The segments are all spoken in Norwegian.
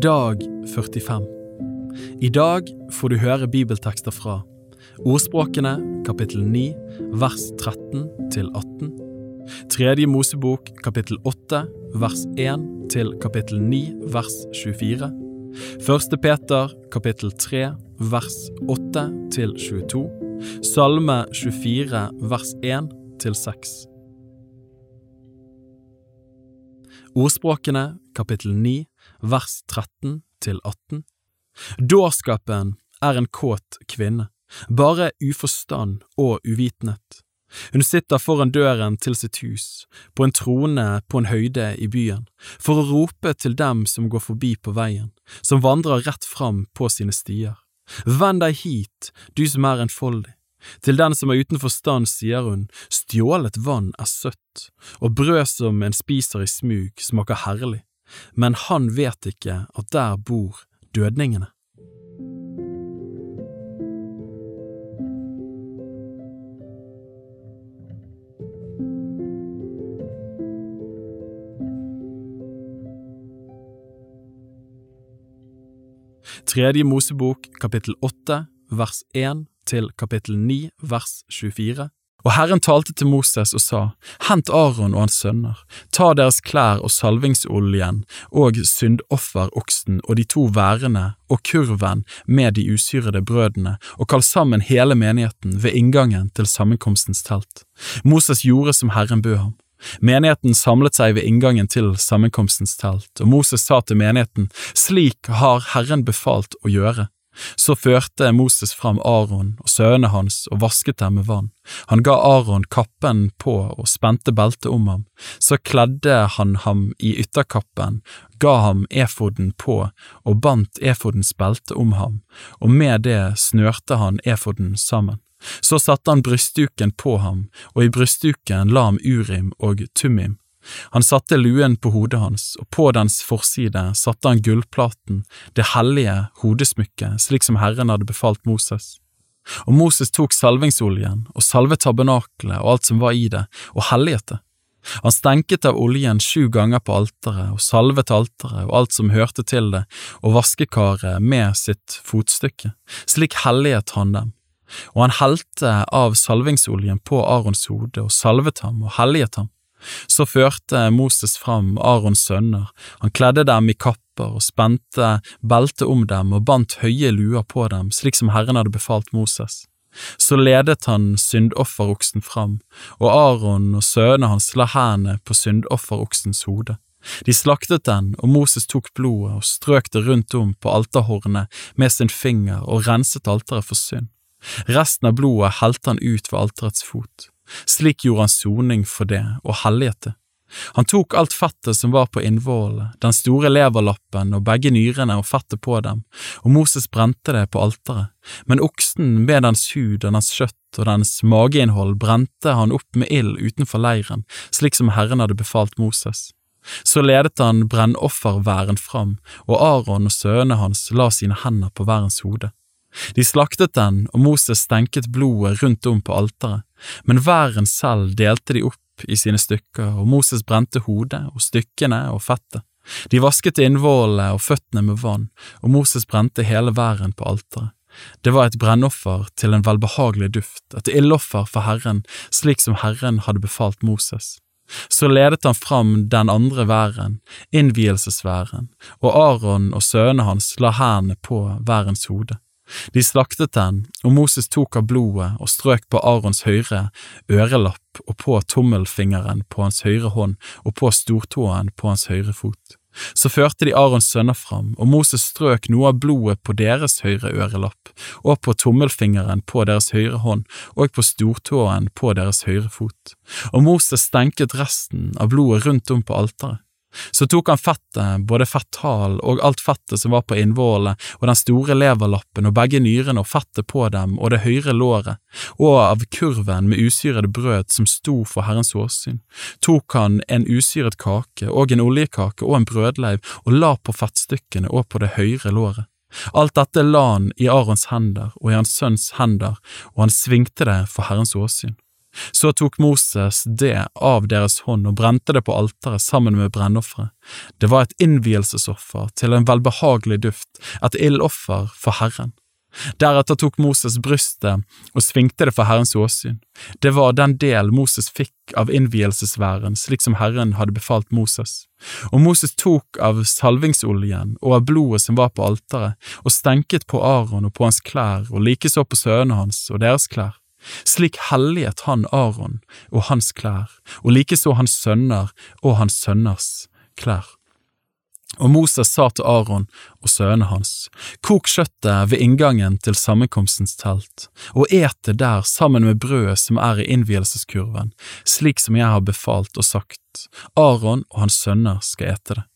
Dag 45 I dag får du høre bibeltekster fra Ordspråkene kapittel 9 vers 13 til 18 Tredje Mosebok kapittel 8 vers 1 til kapittel 9 vers 24 Første Peter kapittel 3 vers 8 til 22 Salme 24 vers 1 til 6 Ordspråkene kapittel 9 vers 13 til 18. Dårskapen er en kåt kvinne, bare uforstand og uvitenhet. Hun sitter foran døren til sitt hus, på en trone på en høyde i byen, for å rope til dem som går forbi på veien, som vandrer rett fram på sine stier. Vend deg hit, du som er enfoldig. Til den som er uten forstand sier hun, stjålet vann er søtt, og brød som en spiser i smug smaker herlig men han vet ikke at der bor dødningene. Tredje Mosebok kapittel åtte vers 1 til kapittel 9 vers 24 og Herren talte til Moses og sa, Hent Aron og hans sønner, ta deres klær og salvingsoljen og syndofferoksen og de to værene og kurven med de usyrede brødene, og kall sammen hele menigheten ved inngangen til sammenkomstens telt. Moses gjorde som Herren bød ham. Menigheten samlet seg ved inngangen til sammenkomstens telt, og Moses sa til menigheten, Slik har Herren befalt å gjøre. Så førte Moses fram Aron og sønnene hans og vasket dem med vann. Han ga Aron kappen på og spente beltet om ham. Så kledde han ham i ytterkappen, ga ham efoden på og bandt efodens belte om ham, og med det snørte han efoden sammen. Så satte han brystduken på ham, og i brystduken la ham Urim og Tumim, han satte luen på hodet hans, og på dens forside satte han gullplaten, det hellige hodesmykket, slik som Herren hadde befalt Moses. Og Moses tok salvingsoljen og salvet tabernakelet og alt som var i det, og helliget det. Han stenket av oljen sju ganger på alteret og salvet alteret og alt som hørte til det, og vaskekaret med sitt fotstykke. Slik helliget han dem. Og han helte av salvingsoljen på Arons hode og salvet ham og helliget ham. Så førte Moses fram Arons sønner, han kledde dem i kapper og spente belte om dem og bandt høye luer på dem, slik som Herren hadde befalt Moses. Så ledet han syndofferoksen fram, og Aron og sønnene hans la hendene på syndofferoksens hode. De slaktet den, og Moses tok blodet og strøk det rundt om på alterhornet med sin finger og renset alteret for synd. Resten av blodet helte han ut ved alterets fot. Slik gjorde han soning for det og helliget det. Han tok alt fettet som var på innvollene, den store leverlappen og begge nyrene og fettet på dem, og Moses brente det på alteret, men oksen med dens hud og dens kjøtt og dens mageinnhold brente han opp med ild utenfor leiren, slik som Herren hadde befalt Moses. Så ledet han brennofferværen fram, og Aron og sønnene hans la sine hender på værens hode. De slaktet den, og Moses stenket blodet rundt om på alteret, men væren selv delte de opp i sine stykker, og Moses brente hodet og stykkene og fettet. De vasket innvollene og føttene med vann, og Moses brente hele væren på alteret. Det var et brennoffer til en velbehagelig duft, et ildoffer for Herren, slik som Herren hadde befalt Moses. Så ledet han fram den andre væren, innvielsesværen, og Aron og sønnene hans la hendene på værens hode. De slaktet den, og Moses tok av blodet og strøk på Arons høyre ørelapp og på tommelfingeren på hans høyre hånd og på stortåen på hans høyre fot. Så førte de Arons sønner fram, og Moses strøk noe av blodet på deres høyre ørelapp, og på tommelfingeren på deres høyre hånd, og på stortåen på deres høyre fot. Og Moses stenket resten av blodet rundt om på alteret. Så tok han fettet, både fetthalen og alt fettet som var på innvollene, og den store leverlappen og begge nyrene og fettet på dem og det høyre låret, og av kurven med usyrede brød som sto for Herrens åsyn, tok han en usyret kake og en oljekake og en brødleiv og la på fettstykkene og på det høyre låret. Alt dette la han i Arons hender og i hans sønns hender, og han svingte det for Herrens åsyn. Så tok Moses det av deres hånd og brente det på alteret sammen med brennofferet. Det var et innvielsesoffer til en velbehagelig duft, et ildoffer for Herren. Deretter tok Moses brystet og svingte det for Herrens åsyn. Det var den del Moses fikk av innvielsesværen, slik som Herren hadde befalt Moses. Og Moses tok av salvingsoljen og av blodet som var på alteret, og stenket på Aron og på hans klær, og likeså på sønnene hans og deres klær. Slik helliget han Aron og hans klær, og likeså hans sønner og hans sønners klær. Og Moses sa til Aron og sønnene hans, kok kjøttet ved inngangen til sammenkomstens telt, og et det der sammen med brødet som er i innvielseskurven, slik som jeg har befalt og sagt, Aron og hans sønner skal ete det.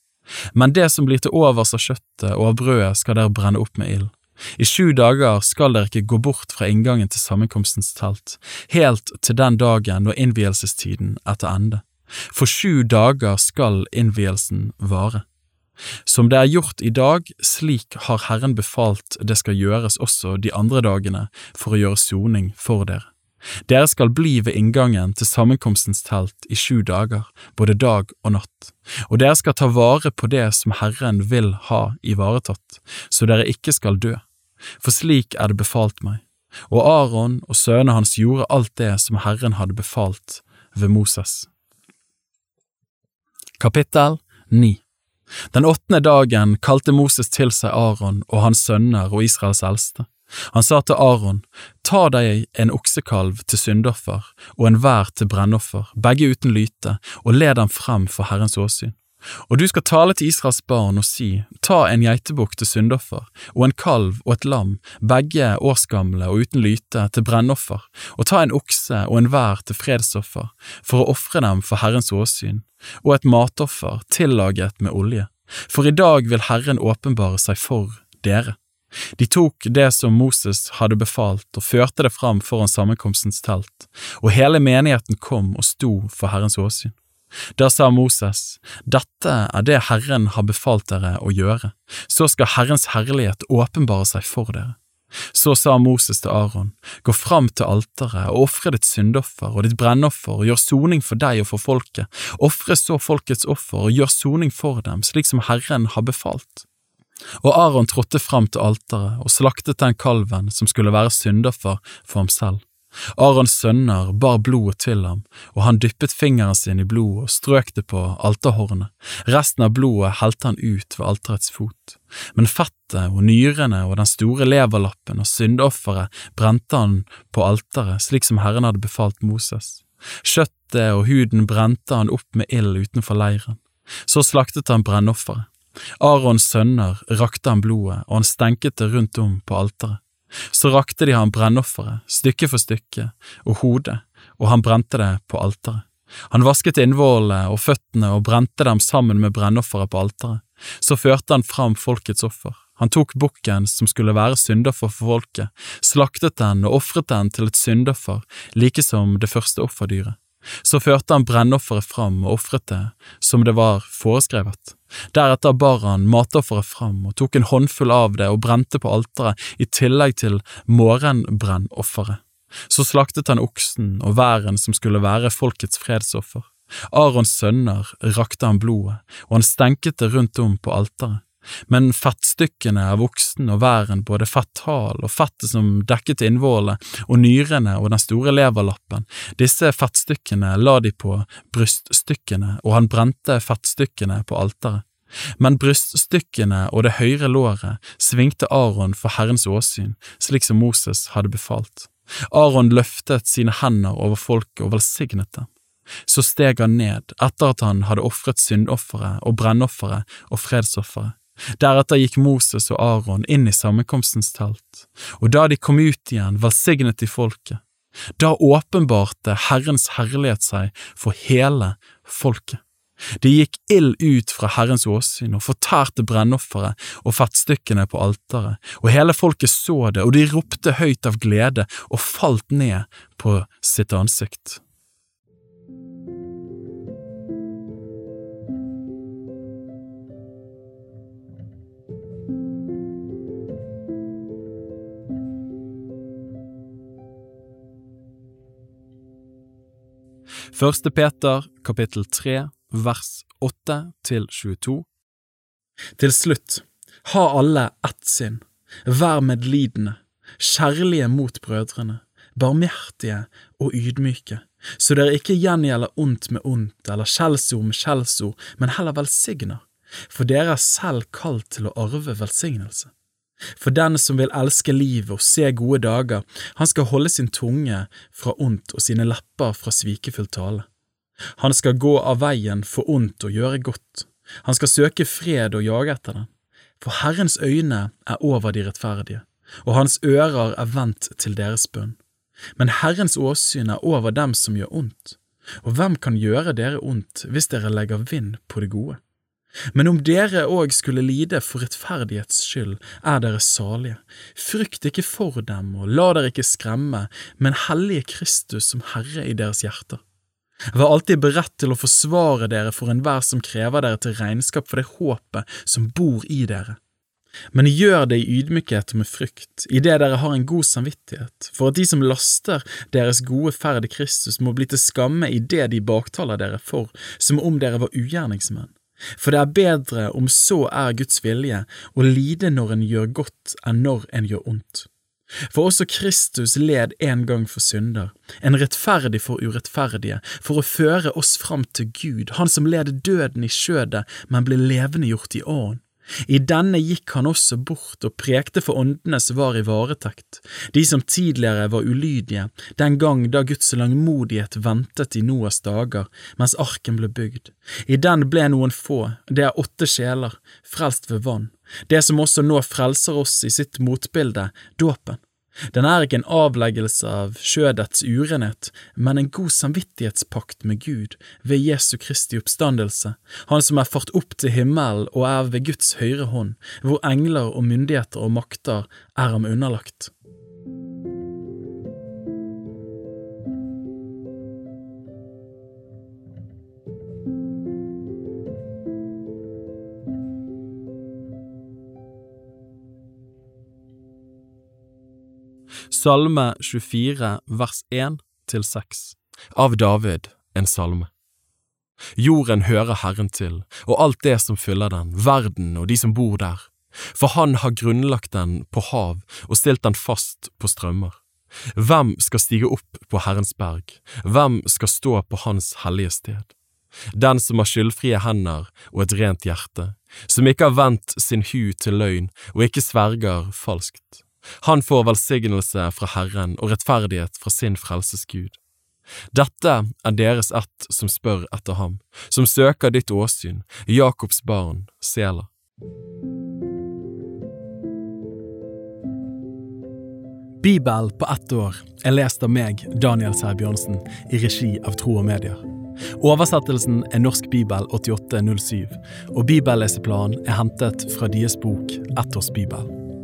Men det som blir til overs av kjøttet og av brødet skal dere brenne opp med ild. I sju dager skal dere ikke gå bort fra inngangen til sammenkomstens telt, helt til den dagen når innvielsestiden er til ende. For sju dager skal innvielsen vare. Som det er gjort i dag, slik har Herren befalt det skal gjøres også de andre dagene for å gjøre soning for dere. Dere skal bli ved inngangen til sammenkomstens telt i sju dager, både dag og natt, og dere skal ta vare på det som Herren vil ha ivaretatt, så dere ikke skal dø, for slik er det befalt meg. Og Aron og sønnene hans gjorde alt det som Herren hadde befalt ved Moses. Kapittel 9 den åttende dagen kalte Moses til seg Aron og hans sønner og Israels eldste. Han sa til Aron, ta deg en oksekalv til syndoffer og enhver til brennoffer, begge uten lyte, og led dem frem for Herrens åsyn. Og du skal tale til Israels barn og si, ta en geitebukk til syndoffer, og en kalv og et lam, begge årsgamle og uten lyte, til brennoffer, og ta en okse og enhver til fredsoffer, for å ofre dem for Herrens åsyn, og et matoffer tillaget med olje, for i dag vil Herren åpenbare seg for dere. De tok det som Moses hadde befalt og førte det fram foran sammenkomstens telt, og hele menigheten kom og sto for Herrens åsyn. Da sa Moses, Dette er det Herren har befalt dere å gjøre, så skal Herrens herlighet åpenbare seg for dere. Så sa Moses til Aron, gå fram til alteret og ofre ditt syndoffer og ditt brennoffer og gjør soning for deg og for folket, ofre så folkets offer og gjør soning for dem, slik som Herren har befalt. Og Aron trådte fram til alteret og slaktet den kalven som skulle være syndoffer for ham selv. Arons sønner bar blodet til ham, og han dyppet fingeren sin i blodet og strøk det på alterhornet. Resten av blodet helte han ut ved alterets fot. Men fettet og nyrene og den store leverlappen og syndofferet brente han på alteret, slik som Herren hadde befalt Moses. Kjøttet og huden brente han opp med ild utenfor leiren. Så slaktet han brennofferet. Arons sønner rakte han blodet, og han stenket det rundt om på alteret. Så rakte de ham brennofferet, stykke for stykke, og hodet, og han brente det på alteret. Han vasket innvollene og føttene og brente dem sammen med brennofferet på alteret. Så førte han fram folkets offer. Han tok bukken som skulle være syndoffer for folket, slaktet den og ofret den til et syndoffer, like som det første offerdyret. Så førte han brennofferet fram og ofret det som det var foreskrevet. Deretter bar han matofferet fram og tok en håndfull av det og brente på alteret i tillegg til morgenbrennofferet. Så slaktet han oksen og væren som skulle være folkets fredsoffer. Arons sønner rakte han blodet, og han stenket det rundt om på alteret men fettstykkene av voksen og væren, både fetthal og fettet som dekket innvollene, og nyrene og den store leverlappen, disse fettstykkene la de på bryststykkene, og han brente fettstykkene på alteret. Men bryststykkene og det høyre låret svingte Aron for Herrens åsyn, slik som Moses hadde befalt. Aron løftet sine hender over folket og velsignet dem. Så steg han ned etter at han hadde ofret syndofferet og brennofferet og fredsofferet. Deretter gikk Moses og Aron inn i sammenkomstens telt, og da de kom ut igjen, velsignet de folket. Da åpenbarte Herrens herlighet seg for hele folket. Det gikk ild ut fra Herrens åsyn og fortærte brennofferet og fettstykkene på alteret, og hele folket så det, og de ropte høyt av glede og falt ned på sitt ansikt. Første Peter kapittel 3 vers 8 til 22 Til slutt, ha alle ett sinn, vær medlidende, kjærlige mot brødrene, barmhjertige og ydmyke, så dere ikke gjengjelder ondt med ondt eller skjellsord med skjellsord, men heller velsigner, for dere er selv kalt til å arve velsignelse. For den som vil elske livet og se gode dager, han skal holde sin tunge fra ondt og sine lepper fra svikefull tale. Han skal gå av veien for ondt og gjøre godt, han skal søke fred og jage etter den. For Herrens øyne er over de rettferdige, og hans ører er vendt til deres bønn. Men Herrens åsyn er over dem som gjør ondt, og hvem kan gjøre dere ondt hvis dere legger vind på det gode? Men om dere òg skulle lide for rettferdighets skyld, er dere salige. Frykt ikke for dem, og la dere ikke skremme, men hellige Kristus som Herre i deres hjerter. Vær alltid beredt til å forsvare dere for enhver som krever dere til regnskap for det håpet som bor i dere. Men gjør det i ydmykhet og med frykt, idet dere har en god samvittighet, for at de som laster deres gode ferd i Kristus må bli til skamme idet de baktaler dere for, som om dere var ugjerningsmenn. For det er bedre, om så er Guds vilje, å lide når en gjør godt enn når en gjør ondt. For også Kristus led en gang for synder, en rettferdig for urettferdige, for å føre oss fram til Gud, han som led døden i skjødet, men ble levendegjort i ånd. I denne gikk han også bort og prekte for åndene som var i varetekt, de som tidligere var ulydige, den gang da Guds langmodighet ventet i Noas dager, mens arken ble bygd. I den ble noen få, det er åtte sjeler, frelst ved vann, det som også nå frelser oss i sitt motbilde, dåpen. Den er ikke en avleggelse av skjødets urenhet, men en god samvittighetspakt med Gud ved Jesu Kristi oppstandelse, Han som er fart opp til himmelen og er ved Guds høyre hånd, hvor engler og myndigheter og makter er ham underlagt. Salme 24 vers 1 til 6 Av David, en salme. Jorden hører Herren til, og alt det som fyller den, verden og de som bor der. For han har grunnlagt den på hav og stilt den fast på strømmer. Hvem skal stige opp på Herrens berg, hvem skal stå på Hans hellige sted? Den som har skyldfrie hender og et rent hjerte, som ikke har vendt sin hu til løgn og ikke sverger falskt. Han får velsignelse fra Herren og rettferdighet fra sin frelsesgud. Dette er deres ett som spør etter ham, som søker ditt åsyn, Jakobs barn, Sela. Bibel på ett år er lest av meg, Daniel Sæbjørnsen, i regi av Tro og Medier. Oversettelsen er Norsk bibel 8807, og bibelleseplanen er hentet fra deres bok Ettårsbibel.